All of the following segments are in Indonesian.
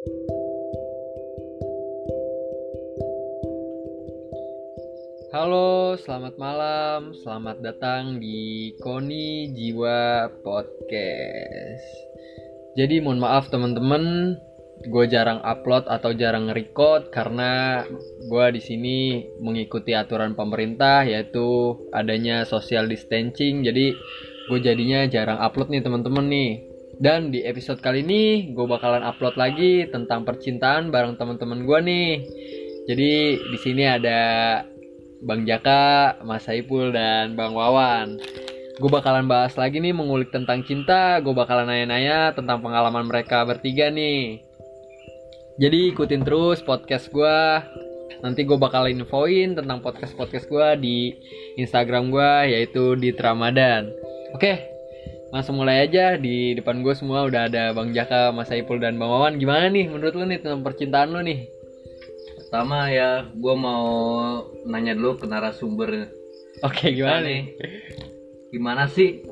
Halo, selamat malam. Selamat datang di Koni Jiwa Podcast. Jadi mohon maaf teman-teman, gue jarang upload atau jarang record karena gue di sini mengikuti aturan pemerintah yaitu adanya social distancing. Jadi gue jadinya jarang upload nih teman-teman nih. Dan di episode kali ini gue bakalan upload lagi tentang percintaan bareng teman-teman gue nih. Jadi di sini ada Bang Jaka, Mas Saipul, dan Bang Wawan. Gue bakalan bahas lagi nih mengulik tentang cinta, gue bakalan nanya-nanya tentang pengalaman mereka bertiga nih. Jadi ikutin terus podcast gue. Nanti gue bakal infoin tentang podcast-podcast gue di Instagram gue yaitu di Ramadan. Oke, langsung mulai aja. Di depan gue semua udah ada Bang Jaka, Mas Saipul, dan Bang Wawan. Gimana nih menurut lu nih tentang percintaan lu nih? Pertama ya, gue mau nanya dulu ke narasumber Oke, gimana nih? Gimana sih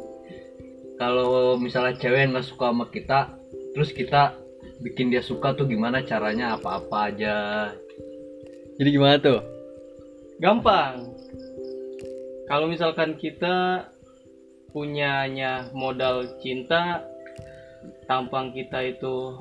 kalau misalnya cewek nggak suka sama kita, terus kita bikin dia suka tuh gimana caranya apa-apa aja. Jadi gimana tuh? Gampang. Kalau misalkan kita punyanya modal cinta, tampang kita itu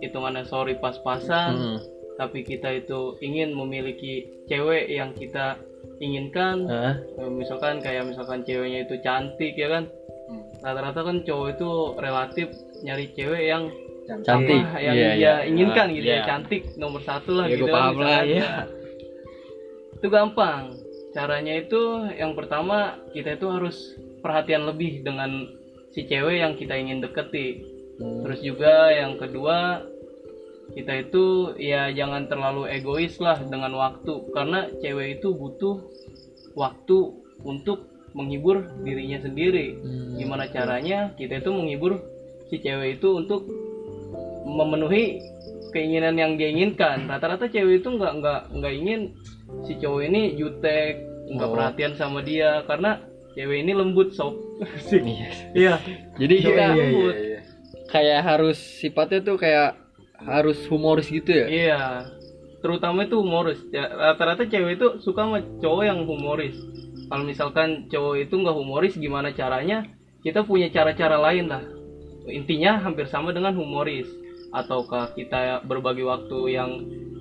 hitungannya sorry pas-pasan, Hmm. tapi kita itu ingin memiliki cewek yang kita inginkan. Hah? Eh, Misalkan kayak misalkan ceweknya itu cantik ya kan. Hmm. Rata-rata kan cowok itu relatif nyari cewek yang Cantik. apa yang Iya, dia iya. inginkan Ah, gitu iya. ya cantik nomor satu lah Ya, gitu misalkan. lah, iya. itu gampang caranya itu yang pertama kita itu harus perhatian lebih dengan si cewek yang kita ingin deketi Hmm. terus juga yang kedua kita itu ya jangan terlalu egois lah dengan waktu karena cewek itu butuh waktu untuk menghibur dirinya sendiri Hmm. gimana caranya kita itu menghibur si cewek itu untuk memenuhi keinginan yang dia inginkan rata-rata cewek itu nggak nggak nggak ingin si cowok ini jutek nggak Oh. perhatian sama dia karena cewek ini lembut sob. Iya. iya. Jadi Cewek kita lembut. Kayak harus sifatnya tuh kayak harus humoris gitu ya? iya. Terutama itu humoris. Ya, rata-rata cewek itu suka sama cowok yang humoris. Kalau misalkan cowok itu nggak humoris gimana caranya? Kita punya cara-cara lain lah. Intinya hampir sama dengan humoris. Ataukah kita berbagi waktu yang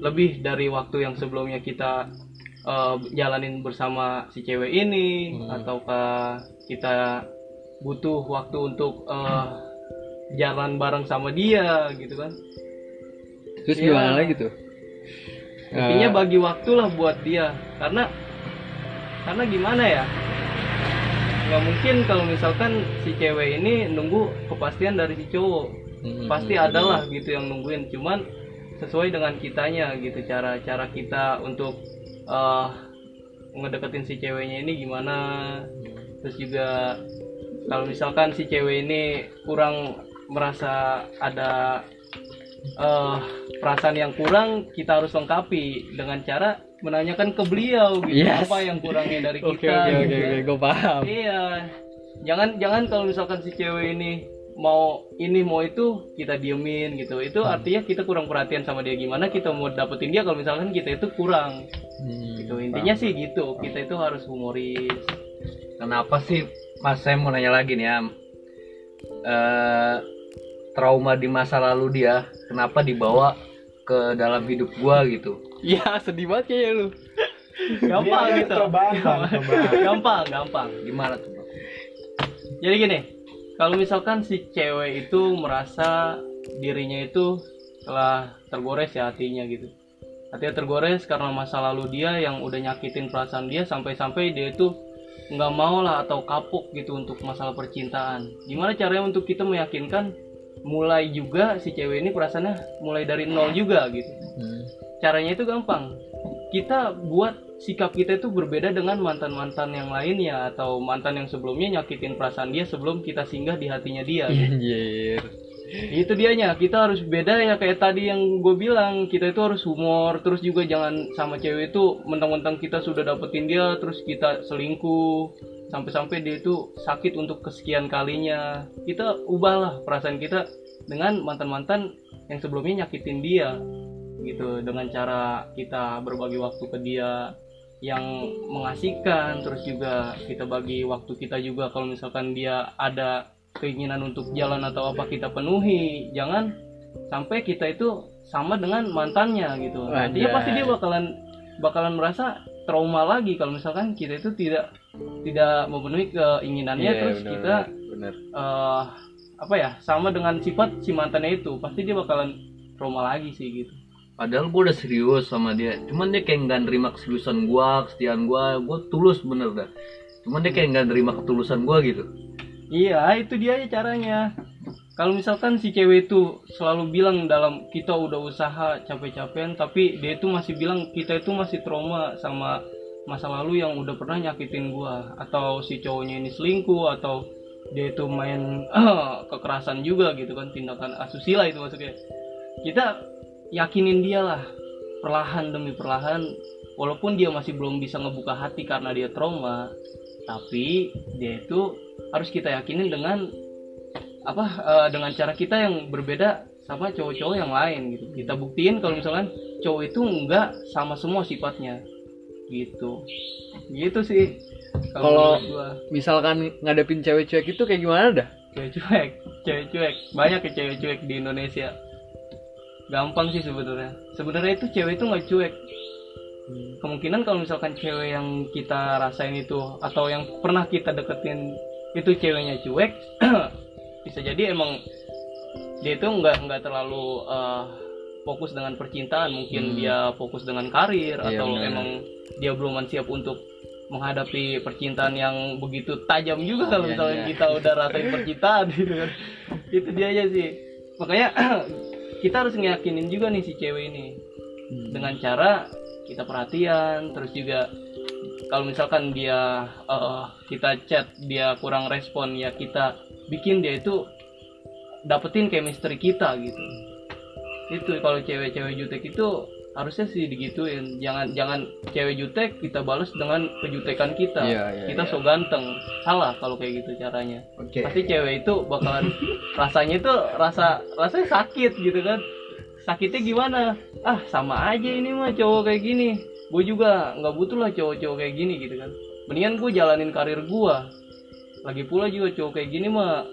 lebih dari waktu yang sebelumnya kita eh, jalanin bersama si cewek ini Hmm. ataukah kita butuh waktu untuk eh, jalan bareng sama dia gitu kan? Terus Iya. gimana lagi tuh? intinya Eh, bagi waktu lah buat dia. Karena karena gimana ya? Nggak mungkin kalau misalkan si cewek ini nunggu kepastian dari si cowok. Hmm, pasti hmm, ada lah gitu yang nungguin. Cuman sesuai dengan kitanya gitu cara cara kita untuk eh ngedeketin si ceweknya ini gimana terus juga kalau misalkan si cewek ini kurang merasa ada eh perasaan yang kurang kita harus lengkapi dengan cara menanyakan ke beliau gitu Yes. apa yang kurangnya dari Oke kita oke oke gitu. oke, gue paham. Iya. Jangan jangan kalau misalkan si cewek ini mau ini mau itu kita diemin gitu. Itu Hmm. artinya kita kurang perhatian sama dia gimana kita mau dapetin dia kalau misalkan kita itu kurang. Hmm, Gitu. Intinya sih gitu. Kita itu harus humoris. Kenapa sih Mas saya mau nanya lagi nih ya. Eh, trauma di masa lalu dia kenapa dibawa ke dalam hidup gua gitu? Iya sedih banget kayaknya lu. Gampang gitu. gampang, gampang. Gimana tuh? Jadi gini, kalau misalkan si cewek itu merasa dirinya itu telah tergores ya hatinya gitu. Hatinya tergores karena masa lalu dia yang udah nyakitin perasaan dia sampai-sampai dia itu nggak mau lah atau kapok gitu untuk masalah percintaan. Gimana caranya untuk kita meyakinkan mulai juga si cewek ini perasaannya mulai dari nol juga gitu Hmm. caranya itu gampang kita buat sikap kita itu berbeda dengan mantan-mantan yang lainnya atau mantan yang sebelumnya nyakitin perasaan dia sebelum kita singgah di hatinya dia. Anjir. itu dianya kita harus beda ya kayak tadi yang gue bilang kita itu harus humor terus juga jangan sama cewek itu mentang-mentang kita sudah dapetin dia terus kita selingkuh sampai-sampai dia itu sakit untuk kesekian kalinya. Kita ubahlah perasaan kita dengan mantan-mantan yang sebelumnya nyakitin dia gitu dengan cara kita berbagi waktu ke dia yang mengasihkan terus juga kita bagi waktu kita juga kalau misalkan dia ada keinginan untuk jalan atau apa kita penuhi. Jangan sampai kita itu sama dengan mantannya gitu. Nantinya Anjay. pasti dia bakalan bakalan merasa trauma lagi kalau misalkan kita itu tidak tidak memenuhi keinginannya. Iya, terus benar, kita benar. eh apa ya sama dengan sifat si mantannya itu. Pasti dia bakalan trauma lagi sih gitu Padahal gue udah serius sama dia. Cuman dia kayak nggak nerima keseriusan gue, kesetiaan gue. Gue tulus bener dah. Cuman dia kayak nggak nerima ketulusan gue gitu. iya itu dia aja caranya kalau misalkan si cewek itu selalu bilang dalam kita udah usaha capek-capekan tapi dia itu masih bilang kita itu masih trauma sama masa lalu yang udah pernah nyakitin gua atau si cowoknya ini selingkuh atau dia itu main kekerasan juga gitu kan tindakan asusila itu maksudnya kita yakinin dia lah perlahan demi perlahan. Walaupun dia masih belum bisa ngebuka hati karena dia trauma tapi dia itu harus kita yakinin dengan apa eh, dengan cara kita yang berbeda sama cowok-cowok yang lain gitu. Kita buktiin kalau misalkan cowok itu enggak sama semua sifatnya gitu. Gitu sih Kalau-. Misalkan ngadepin cewek cuek itu kayak gimana dah? cewek cuek cewek cuek banyak ya cewek cuek di Indonesia gampang sih sebenarnya sebenarnya itu cewek itu nggak cuek kemungkinan kalau misalkan cewek yang kita rasain itu atau yang pernah kita deketin itu ceweknya cuek bisa jadi emang dia itu nggak nggak terlalu eh, fokus dengan percintaan mungkin Hmm. dia fokus dengan karir Iya, atau benar. emang dia belum siap untuk menghadapi percintaan yang begitu tajam juga kalau Iya, misalnya iya. kita udah rasain percintaan gitu kan itu dia aja sih makanya kita harus ngeyakinin juga nih si cewek ini. Dengan cara kita perhatian terus juga kalau misalkan dia eh, kita chat dia kurang respon ya kita bikin dia itu dapetin chemistry kita gitu. Itu kalau cewek-cewek jutek itu harusnya sih digituin. Jangan jangan cewek jutek kita balas dengan kejutekan kita. Iya, iya, kita iya. so ganteng. Salah kalau kayak gitu caranya. Oke. pasti cewek itu bakalan rasanya itu rasa rasanya sakit gitu kan. Sakitnya gimana? Ah sama aja ini mah cowok kayak gini. Gue juga nggak butuh lah cowok-cowok kayak gini gitu kan. Mendingan gue jalanin karir gue lagi pula juga cowok kayak gini mah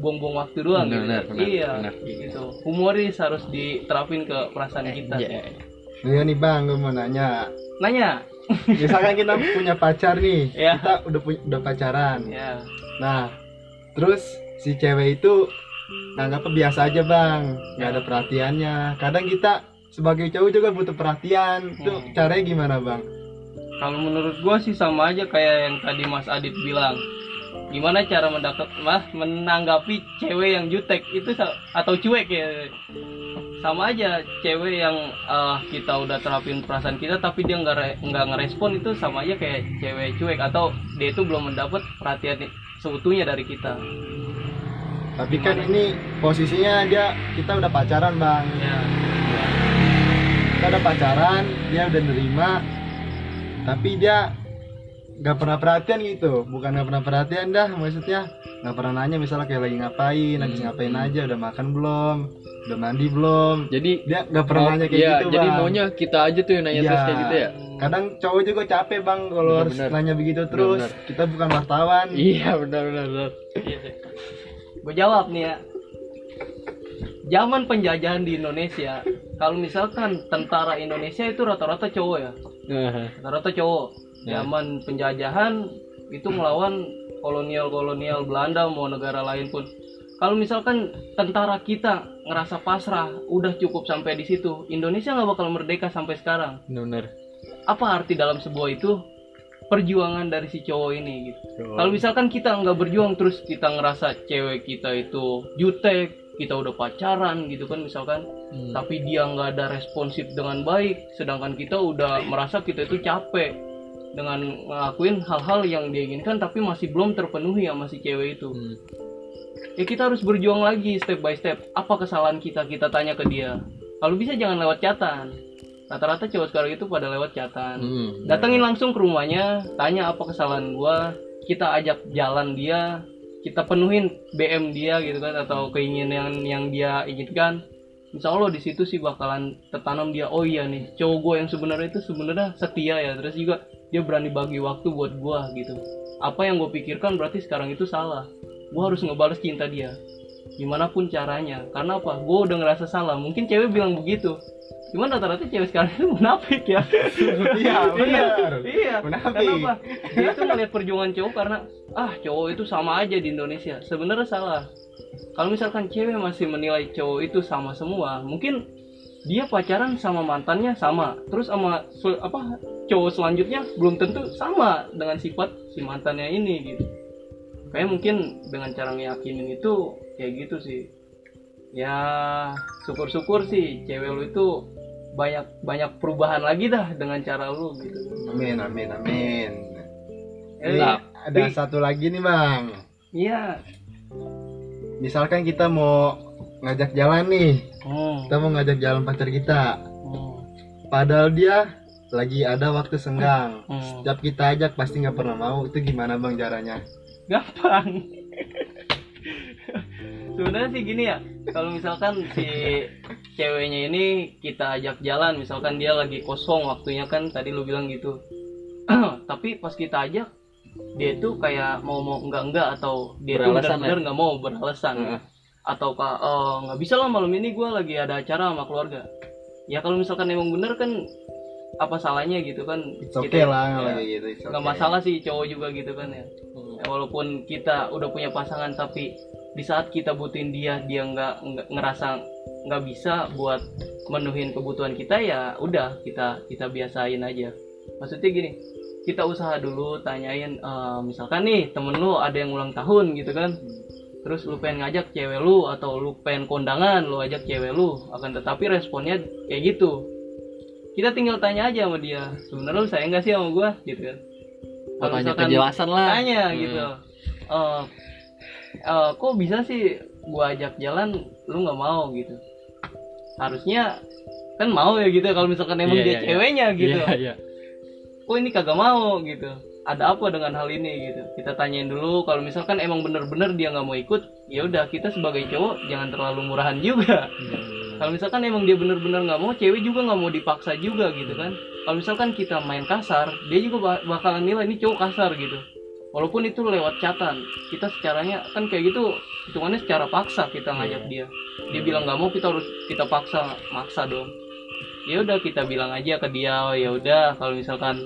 buang-buang waktu doang Benar, gitu. benar, iya benar. gitu. Humoris harus diterapin ke perasaan kita Iya. Iya nih bang, gue mau nanya. nanya Misalkan kita punya pacar nih, Iya. kita udah punya udah pacaran. ya Nah, terus si cewek itu nganggapnya biasa aja bang, nggak Ya. ada perhatiannya. Kadang kita sebagai cowok juga butuh perhatian. Itu Hmm. caranya gimana bang? Kalau menurut gua sih sama aja kayak yang tadi Mas Adit bilang. Gimana cara mendapat mas menanggapi cewek yang jutek itu atau cuek ya? Sama aja cewek yang eh, kita udah terapin perasaan kita tapi dia nggak re- nggak ngerespon itu sama aja kayak cewek cuek atau dia itu belum mendapat perhatian seutuhnya dari kita. Tapi kan ini posisinya dia kita udah pacaran bang. Ya. Kita udah pacaran, dia udah nerima. Tapi dia nggak pernah perhatian gitu. Bukan nggak pernah perhatian dah, maksudnya nggak pernah nanya misalnya kayak lagi ngapain, lagi Hmm. ngapain aja, udah makan belum, udah mandi belum. Jadi Dia nggak pernah nanya kayak iya, gitu jadi bang. maunya kita aja tuh yang nanya Iya. terus kayak gitu ya. Kadang cowok juga capek bang kalau Bener, harus bener. nanya begitu terus. Bener. Kita bukan wartawan. Iya benar benar. benar. Gue jawab nih ya. Zaman penjajahan di Indonesia, kalau misalkan tentara Indonesia itu rata-rata cowok ya, rata-rata cowok. Ya. Zaman penjajahan itu melawan kolonial-kolonial Belanda mau negara lain pun. Kalau misalkan tentara kita ngerasa pasrah, udah cukup sampai di situ, Indonesia nggak bakal merdeka sampai sekarang. benar. Apa arti dalam sebuah itu? Perjuangan dari si cowok ini gitu. Kalau misalkan kita nggak berjuang terus kita ngerasa cewek kita itu jutek, kita udah pacaran gitu kan misalkan, Hmm. tapi dia nggak ada responsif dengan baik, sedangkan kita udah merasa kita itu capek dengan ngelakuin hal-hal yang dia inginkan tapi masih belum terpenuhi sama si cewek itu. Hmm. Ya kita harus berjuang lagi step by step. Apa kesalahan kita? Kita tanya ke dia. Kalau bisa jangan lewat catatan. Rata-rata cowok sekarang itu pada lewat catatan Hmm. datengin langsung ke rumahnya tanya apa kesalahan gua kita ajak jalan dia kita penuhin BM dia gitu kan atau keinginan yang, yang dia inginkan insya Allah di situ sih bakalan tertanam dia oh iya nih cowok gue yang sebenarnya itu sebenarnya setia ya terus juga dia berani bagi waktu buat gue gitu apa yang gue pikirkan berarti sekarang itu salah gue harus ngebales cinta dia. Gimana pun caranya. Karena apa? Gue udah ngerasa salah. Mungkin cewek bilang begitu. Cuman rata-rata cewek sekarang itu munafik ya. Iya, benar. iya. Munafik. kenapa dia tuh melihat perjuangan cowok karena ah cowok itu sama aja di Indonesia. Sebenarnya salah. Kalau misalkan cewek masih menilai cowok itu sama semua mungkin dia pacaran sama mantannya sama. Terus sama apa cowok selanjutnya belum tentu sama dengan sifat si mantannya ini gitu kayak mungkin dengan cara ngeyakinin itu kayak gitu sih ya syukur-syukur sih cewek lu itu banyak banyak perubahan lagi dah dengan cara lu gitu Amin, amin, amin. Eh, Ini ada satu lagi nih bang. iya Misalkan kita mau ngajak jalan nih, oh, kita mau ngajak jalan pacar kita. oh. Padahal dia lagi ada waktu senggang. Hmm. Setiap kita ajak pasti nggak pernah mau. Itu gimana bang caranya? Gampang. Sebenarnya sih gini ya kalau misalkan si ceweknya ini kita ajak jalan misalkan dia lagi kosong waktunya kan tadi lu bilang gitu. Tapi pas kita ajak dia tuh kayak mau mau enggak enggak atau dia tuh Beralasan benar-benar nggak mau beralasan. Heeh. atau kak "Oh, nggak bisa lah malam ini gue lagi ada acara sama keluarga. Ya kalau misalkan emang bener kan apa salahnya gitu kan? It's Kita- okay lah ya, gitu. it's okay. masalah sih cowok juga gitu kan ya. Ya, walaupun kita udah punya pasangan tapi di saat kita butuhin dia dia nggak ngerasa nggak bisa buat menuhin kebutuhan kita ya udah kita kita biasain aja. Maksudnya gini kita usaha dulu tanyain eh, misalkan nih temen lu ada yang ulang tahun gitu kan. Terus lu pengen ngajak cewek lu atau lu pengen kondangan lu ajak cewek lu akan tetapi responnya kayak gitu. Kita tinggal tanya aja sama dia sebenarnya lu sayang gak sih sama gua? Gitu kan Kalau misalkan kejelasan lah. tanya Hmm. gitu. Eh, eh, kok bisa sih gua ajak jalan lu nggak mau gitu? Harusnya kan mau ya gitu kalau misalkan emang Iya, dia iya, iya. ceweknya gitu. Iya, iya. kok ini kagak mau gitu? Ada apa dengan hal ini gitu? Kita tanyain dulu kalau misalkan emang bener-bener dia nggak mau ikut ya udah kita sebagai cowok jangan terlalu murahan juga. Kalau misalkan emang dia bener-bener nggak mau cewek juga nggak mau dipaksa juga gitu kan kalau misalkan kita main kasar dia juga ba- bakalan nilai ini cowok kasar gitu. Walaupun itu lewat catatan kita secaranya kan kayak gitu hitungannya secara paksa kita ngajak dia. Dia bilang nggak mau kita harus kita paksa maksa dong. Ya udah kita bilang aja ke dia oh, ya udah kalau misalkan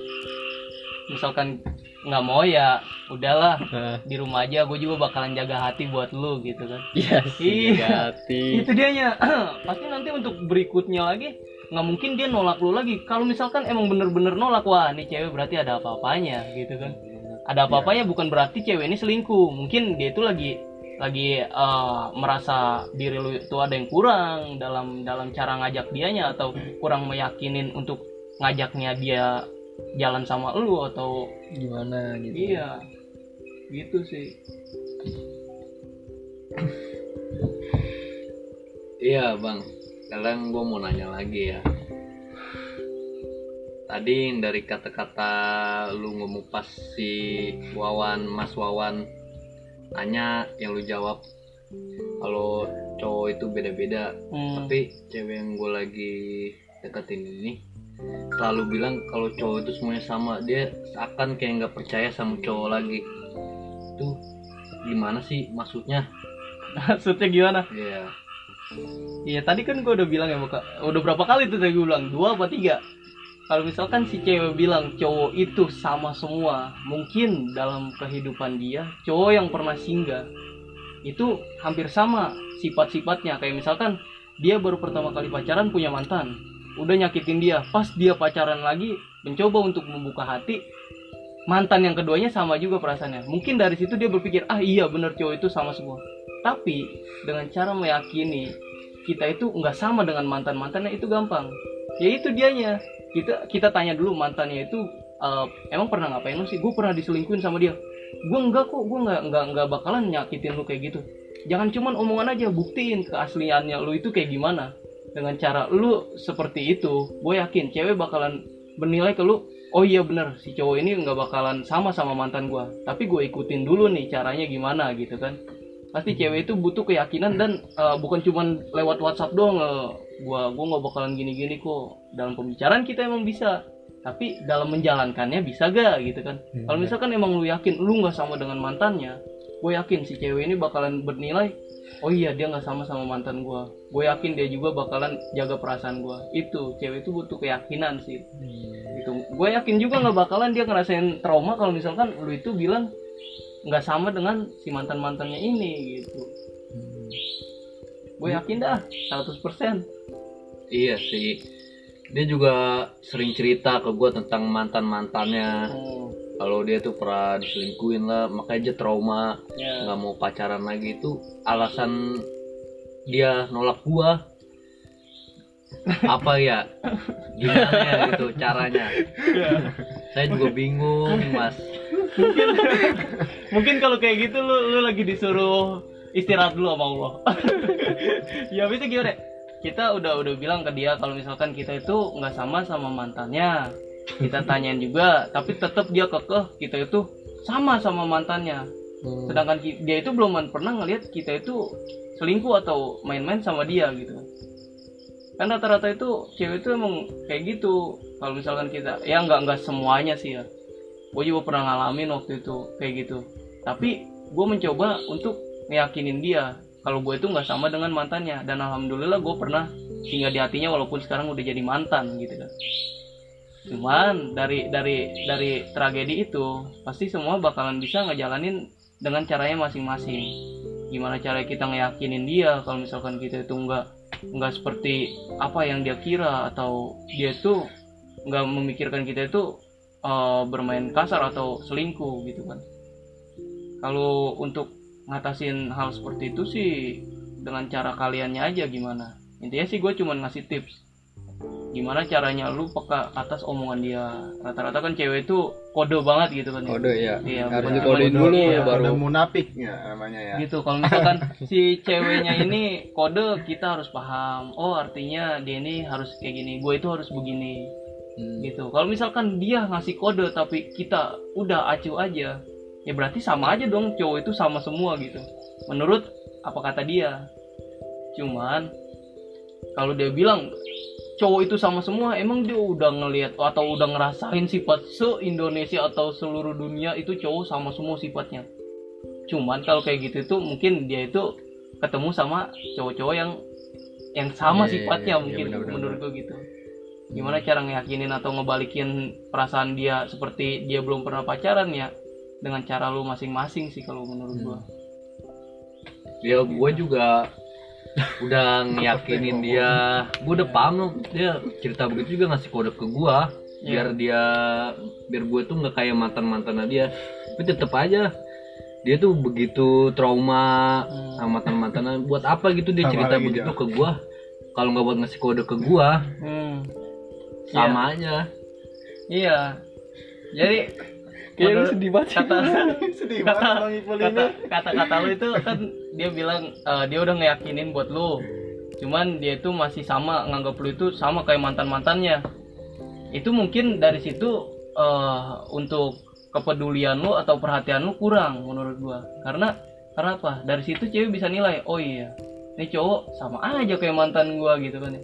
misalkan nggak mau ya udahlah di rumah aja gue juga bakalan jaga hati buat lu gitu kan. Iya sih, Iya. hati. itu dianya. Pasti nanti untuk berikutnya lagi nggak mungkin dia nolak lu lagi. Kalau misalkan emang bener-bener nolak wah nih cewek berarti ada apa-apanya gitu kan. Ada apa-apanya bukan berarti cewek ini selingkuh. Mungkin dia itu lagi lagi eh, merasa diri lu itu ada yang kurang dalam dalam cara ngajak dianya atau kurang meyakinin untuk ngajaknya dia jalan sama lu atau Gimana gitu? iya. Gitu sih. Iya bang, sekarang gue mau nanya lagi ya. Tadi yang dari kata-kata lu ngomong pas si Wawan, Mas Wawan tanya yang lu jawab kalau cowok itu beda-beda, Hmm. tapi cewek yang gue lagi deketin ini selalu bilang kalau cowok itu semuanya sama, dia akan kayak nggak percaya sama cowok lagi. Tuh gimana sih maksudnya? maksudnya gimana Iya. Iya tadi kan gue udah bilang ya buka udah berapa kali tuh tadi gue bilang? Dua apa tiga? Kalau misalkan si cewek bilang cowok itu sama semua mungkin dalam kehidupan dia cowok yang pernah singgah itu hampir sama sifat-sifatnya. Kayak misalkan dia baru pertama kali pacaran punya mantan. Udah nyakitin dia. Pas dia pacaran lagi mencoba untuk membuka hati mantan yang keduanya sama juga perasaannya. Mungkin dari situ dia berpikir ah iya bener cowok itu sama semua tapi dengan cara meyakini kita itu nggak sama dengan mantan mantannya itu gampang. Ya itu dianya. Kita kita tanya dulu mantannya itu eh, emang pernah ngapain lu sih? Gue pernah diselingkuhin sama dia. Gue enggak kok gue nggak nggak nggak bakalan nyakitin lu kayak gitu. Jangan cuman omongan aja buktiin keasliannya lu itu kayak gimana. Dengan cara lu seperti itu gue yakin cewek bakalan bernilai ke lu oh iya bener si cowok ini nggak bakalan sama sama mantan gue tapi gue ikutin dulu nih caranya gimana gitu kan pasti cewek itu butuh keyakinan dan eh, bukan cuman lewat WhatsApp doang eh, gua gua nggak bakalan gini-gini kok. Dalam pembicaraan kita emang bisa tapi dalam menjalankannya bisa gak gitu kan? Hmm. kalau misalkan emang lu yakin lu nggak sama dengan mantannya gue yakin si cewek ini bakalan bernilai oh iya dia nggak sama sama mantan gue gue yakin dia juga bakalan jaga perasaan gue itu cewek itu butuh keyakinan sih. Gitu. Gue yakin juga nggak bakalan dia ngerasain trauma kalau misalkan lu itu bilang nggak sama dengan si mantan mantannya ini gitu. Gue yakin dah 100% iya sih. Dia juga sering cerita ke gue tentang mantan mantannya oh, kalau dia tuh pernah diselingkuin lah makanya dia trauma. Ya. Nggak mau pacaran lagi. Itu alasan dia nolak gua. Apa ya? Gimana ya gitu caranya saya juga bingung mas. Mungkin kalau kayak gitu lu lu lagi disuruh istirahat dulu sama Allah. Ya bisa gimana? Kita udah udah bilang ke dia kalau misalkan kita itu nggak sama sama mantannya. Kita tanyain juga tapi tetap dia kekeh kita itu sama sama mantannya. Hmm. sedangkan dia itu belum pernah ngelihat kita itu selingkuh atau main-main sama dia gitu kan rata-rata itu cewek itu emang kayak gitu. Kalau misalkan kita ya nggak nggak semuanya sih ya. Gue juga pernah ngalamin waktu itu kayak gitu. Tapi gue mencoba untuk ngeyakinin dia. Kalau gue itu nggak sama dengan mantannya. Dan alhamdulillah gue pernah singgah di hatinya walaupun sekarang udah jadi mantan gitu kan. Cuman dari dari dari tragedi itu pasti semua bakalan bisa ngejalanin dengan caranya masing-masing. Gimana cara kita ngeyakinin dia? Kalau misalkan kita itu nggak nggak seperti apa yang dia kira atau dia itu nggak memikirkan kita itu eh, bermain kasar atau selingkuh gitu kan. Kalau untuk ngatasin hal seperti itu sih dengan cara kaliannya aja gimana. Intinya sih gue cuman ngasih tips gimana caranya lu peka atas omongan dia? Rata-rata kan cewek itu kode banget gitu kan ya. kode ya Iya, harus dikodein cuma dulu iya, baru munafik ya namanya ya. gitu kalau misalkan si ceweknya ini kode kita harus paham. Oh artinya dia ini harus kayak gini gue itu harus begini. Hmm. gitu. Kalau misalkan dia ngasih kode tapi kita udah acuh aja ya berarti sama aja dong cowok itu sama semua gitu. Menurut apa kata dia? Cuman kalau dia bilang cowok itu sama semua emang dia udah ngelihat atau udah ngerasain sifat se Indonesia atau seluruh dunia itu cowok sama semua sifatnya. Cuman kalau kayak gitu tuh mungkin dia itu ketemu sama cowok-cowok yang yang sama Iya, iya, sifatnya iya, mungkin benar, menurut gue gitu. Gimana cara ngeyakinin atau ngebalikin perasaan dia seperti dia belum pernah pacaran ya dengan cara lu masing-masing sih kalau menurut gua. Ya gue juga udah ngeyakinin dia. Gue udah paham loh. Dia cerita begitu juga ngasih kode ke gue biar dia biar gue tuh nggak kayak mantan mantannya dia. Tapi tetep aja dia tuh begitu trauma Hmm. sama mantan mantannya buat apa gitu dia cerita begitu ke gue kalau nggak buat ngasih kode ke gue hmm. sama aja. Iya. Jadi Kayaknya lu sedih banget sih. kata Sedih kata banget Bang Ipul ini. kata kata kata lu itu kan dia bilang eh, dia udah ngeyakinin buat lu. Cuman dia itu masih sama nganggap lu itu sama kayak mantan mantannya itu mungkin dari situ eh, untuk kepedulian lu atau perhatian lu kurang menurut gua. Karena karena apa? Dari situ cewek bisa nilai oh iya ini cowok sama aja kayak mantan gua gitu kan ya.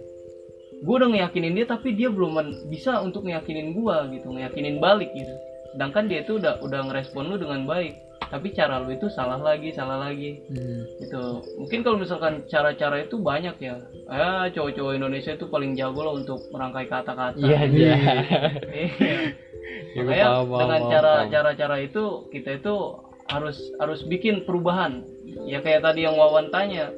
Gue udah ngeyakinin dia tapi dia belum bisa untuk ngeyakinin gua gitu ngeyakinin balik gitu sedangkan dia itu udah udah ngerespon lu dengan baik tapi cara lu itu salah lagi salah lagi Hmm. gitu mungkin kalau misalkan cara-cara itu banyak ya ya cowok-cowok Indonesia itu paling jago lah untuk merangkai kata-kata Iya aja. Iya. Ya, gua Makanya paham, dengan paham, cara paham. cara-cara itu kita itu harus harus bikin perubahan ya kayak tadi yang Wawan tanya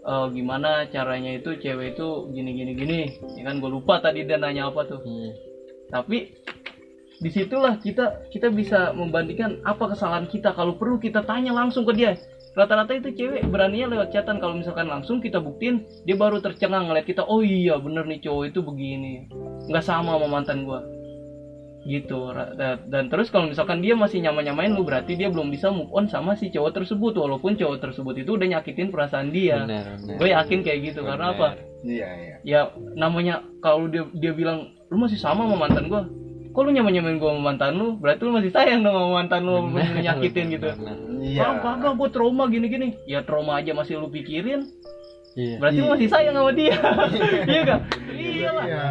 eh, gimana caranya itu cewek itu gini gini gini ya kan gue lupa tadi dia nanya apa tuh Hmm. tapi di situlah kita kita bisa membandingkan apa kesalahan kita. Kalau perlu kita tanya langsung ke dia. Rata-rata itu cewek beraninya lewat chatan. Kalau misalkan langsung kita buktiin dia baru tercengang ngeliat kita oh iya bener nih cowok itu begini. Nggak sama sama mantan gua. Gitu dan terus kalau misalkan dia masih nyaman-nyamain lu berarti dia belum bisa move on sama si cowok tersebut. Walaupun cowok tersebut itu udah nyakitin perasaan dia. Gue yakin kayak gitu karena apa? Iya, iya. ya namanya kalau dia dia bilang lu masih sama sama mantan gua kok lu nyaman nyamain gua sama mantan lu? Berarti lu masih sayang dong sama mantan lu lu nyakitin gitu. Iya. ah kagak gue trauma gini gini ya trauma aja masih lu pikirin. Iya. berarti lu Iya. masih sayang sama dia. Iya gak iya lah. Iya,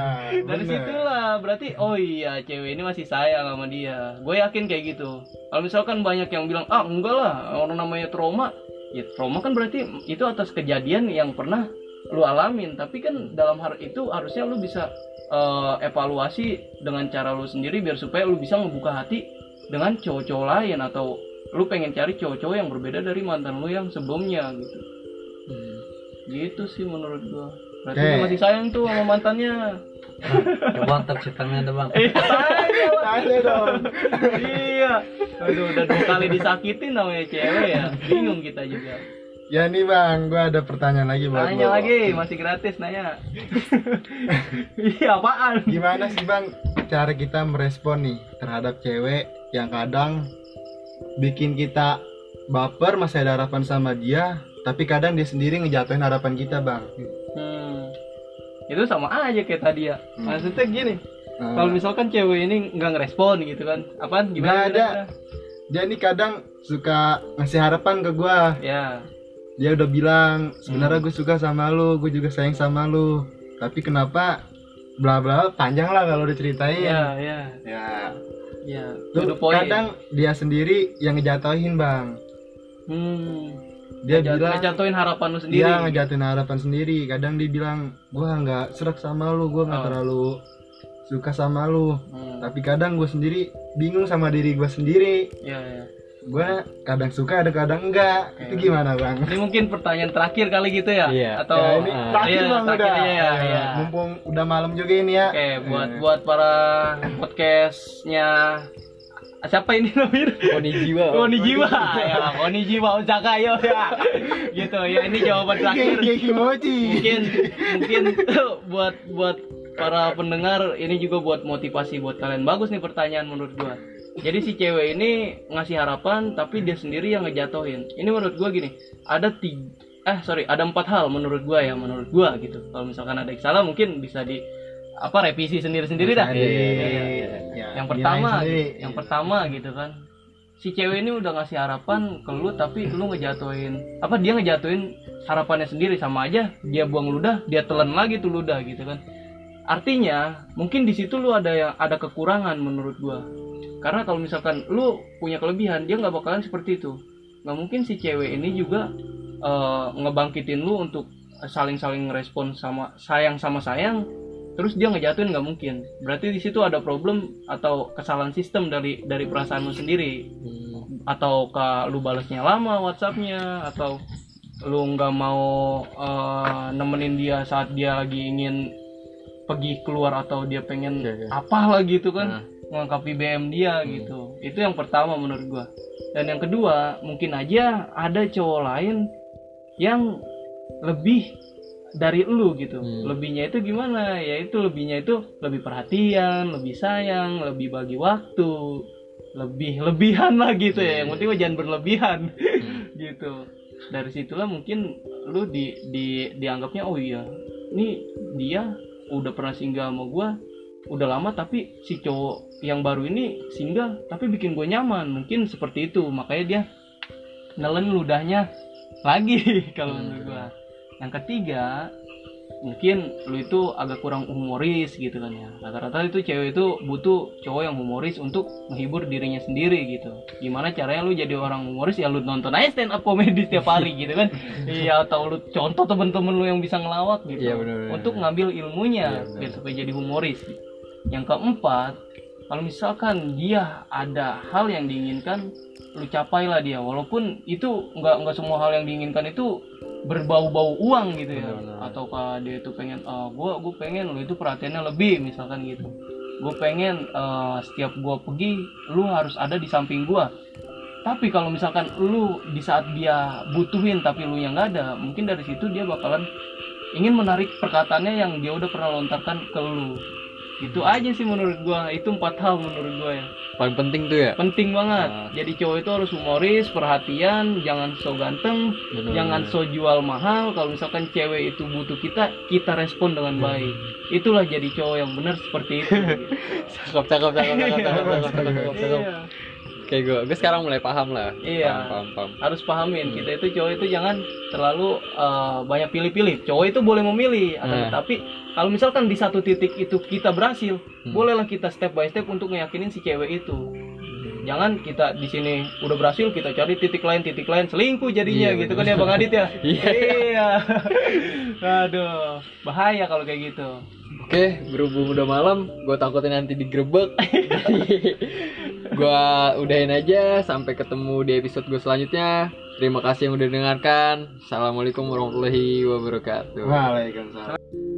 dari bener. situlah berarti oh iya cewek ini masih sayang sama dia. Gue yakin kayak gitu. Kalau misalkan banyak yang bilang ah enggak lah orang namanya trauma. Ya trauma kan berarti itu atas kejadian yang pernah lu alamin tapi kan dalam hal itu harusnya lu bisa eh, evaluasi dengan cara lu sendiri biar supaya lu bisa ngebuka hati dengan cowok-cowok lain atau lu pengen cari cowok-cowok yang berbeda dari mantan lu yang sebelumnya gitu Hmm. gitu sih menurut gua berarti dia masih sayang tuh sama mantannya coba ntar ceritanya ada bang Iya, Bang. Tanya dong. iya. Aduh, udah dua kali disakitin namanya cewek ya. Bingung kita juga. Ya nih bang, gua ada pertanyaan lagi buat Nanya lo. lagi, masih gratis nanya. iya, apaan? Gimana sih bang cara kita merespon nih terhadap cewek yang kadang bikin kita baper masih ada harapan sama dia, tapi kadang dia sendiri ngejatuhin harapan kita bang. Hmm. Itu sama aja kayak tadi ya. Hmm. Maksudnya gini, Nah, kalau misalkan cewek ini nggak ngerespon gitu kan, apaan? Nggak Gimana? ada. kira-kira? dia nih kadang suka ngasih harapan ke gua. Ya. Dia udah bilang sebenarnya Hmm. gue suka sama lu, gue juga sayang sama lu. Tapi kenapa bla bla panjang lah kalau diceritain. Ya, ya. Ya. Ya. Tuh, kadang dia sendiri yang ngejatuhin bang. hmm. Dia Ngejat- bilang ngejatuhin harapan lu sendiri. Dia ngejatuhin harapan sendiri. Kadang dia bilang, gua nggak serak sama lu, gua nggak Oh. terlalu suka sama lu. Hmm. Tapi kadang gue sendiri bingung sama diri gue sendiri. Ya, ya. Gue kadang suka, ada kadang enggak. Itu gimana bang? Ini mungkin pertanyaan terakhir kali gitu ya? Iya. Atau Ya, ini ah, terakhir iya, bang terakhir udah. ya, Ya, iya. Mumpung udah malam juga ini ya. Oke, buat Eh, buat para podcastnya siapa ini namanya? Koni jiwa. Koni Jiwa, ya Koni Jiwa Osaka yo ya, gitu ya ini jawaban terakhir. Mungkin mungkin buat buat para pendengar ini juga buat motivasi buat kalian bagus nih pertanyaan menurut gua. Jadi si cewek ini ngasih harapan tapi dia sendiri yang ngejatohin. Ini menurut gua gini, ada tiga eh sorry ada empat hal menurut gua ya menurut gua gitu. Kalau misalkan ada yang salah mungkin bisa di apa revisi sendiri-sendiri dah. Iya, iya, iya, Iya. Ya, yang pertama sendiri. yang pertama gitu kan si cewek ini udah ngasih harapan ke lu tapi lu ngejatuhin apa dia ngejatuhin harapannya sendiri sama aja dia buang ludah dia telan lagi tuh ludah gitu kan artinya mungkin di situ lu ada yang ada kekurangan menurut gua karena kalau misalkan lu punya kelebihan dia nggak bakalan seperti itu nggak mungkin si cewek ini juga eh, ngebangkitin lu untuk saling-saling respon sama sayang sama sayang terus dia ngejatuhin nggak mungkin berarti di situ ada problem atau kesalahan sistem dari dari perasaan lu sendiri Hmm. atau ke lu balasnya lama WhatsAppnya atau lu nggak mau eh, nemenin dia saat dia lagi ingin pergi keluar atau dia pengen Iya, iya. apalah gitu Nah. Melengkapi BM dia gitu. Itu yang pertama menurut gua. Dan yang kedua mungkin aja ada cowok lain yang lebih dari lu gitu. Hmm. lebihnya itu gimana? Ya itu lebihnya itu lebih perhatian lebih sayang lebih bagi waktu lebih lebihan lah gitu ya. Yang penting mah jangan berlebihan. Hmm. gitu. Dari situlah mungkin lu di di dianggapnya oh iya ini dia udah pernah singgah sama gua udah lama tapi si cowok yang baru ini singgah tapi bikin gue nyaman. Mungkin seperti itu. Makanya dia nelen ludahnya lagi kalau Hmm. menurut gua. Yang ketiga mungkin lu itu agak kurang humoris gitu kan ya. Rata-rata itu cewek itu butuh cowok yang humoris untuk menghibur dirinya sendiri gitu. Gimana caranya lu jadi orang humoris? Ya lu nonton aja stand up comedy setiap hari gitu kan. Iya atau lu contoh temen-temen lu yang bisa ngelawak gitu. Iya, bener-bener. untuk ngambil ilmunya bener. biar supaya jadi humoris. Yang keempat kalau misalkan dia ada hal yang diinginkan lu capailah dia. Walaupun itu nggak nggak semua hal yang diinginkan itu berbau-bau uang gitu ya. Ataukah dia itu pengen ah gua gua pengen lu itu perhatiannya lebih misalkan gitu. Gue pengen eh, setiap gua pergi lu harus ada di samping gua. Tapi kalau misalkan lu di saat dia butuhin tapi lu yang nggak ada mungkin dari situ dia bakalan ingin menarik perkataannya yang dia udah pernah lontarkan ke lu itu aja sih menurut gua itu empat hal menurut gua ya Paling penting tuh ya. penting banget Ah. jadi cowok itu harus humoris perhatian jangan so ganteng Bener-bener. jangan so jual mahal kalau misalkan cewek itu butuh kita kita respon dengan baik itulah jadi cowok yang benar seperti itu Cakep, cakep, cakep, cakep, cakep, cakep, cakep, cakep, cakep. Iya. Kayak gue gue sekarang mulai paham lah Iya. paham paham, paham. harus pahamin kita itu cowok itu jangan terlalu eh, banyak pilih-pilih cowok itu boleh memilih Hmm. tetapi kalau misalkan di satu titik itu kita berhasil Hmm. bolehlah kita step by step untuk ngeyakinin si cewek itu jangan kita di sini udah berhasil kita cari titik lain titik lain selingkuh jadinya Iya, gitu bener. kan ya bang Adit ya Iya. iya aduh bahaya kalau kayak gitu oke berhubung udah malam gue takutnya nanti digerebek gue udahin aja sampai ketemu di episode gue selanjutnya. Terima kasih yang udah dengarkan. Assalamualaikum warahmatullahi wabarakatuh. Waalaikumsalam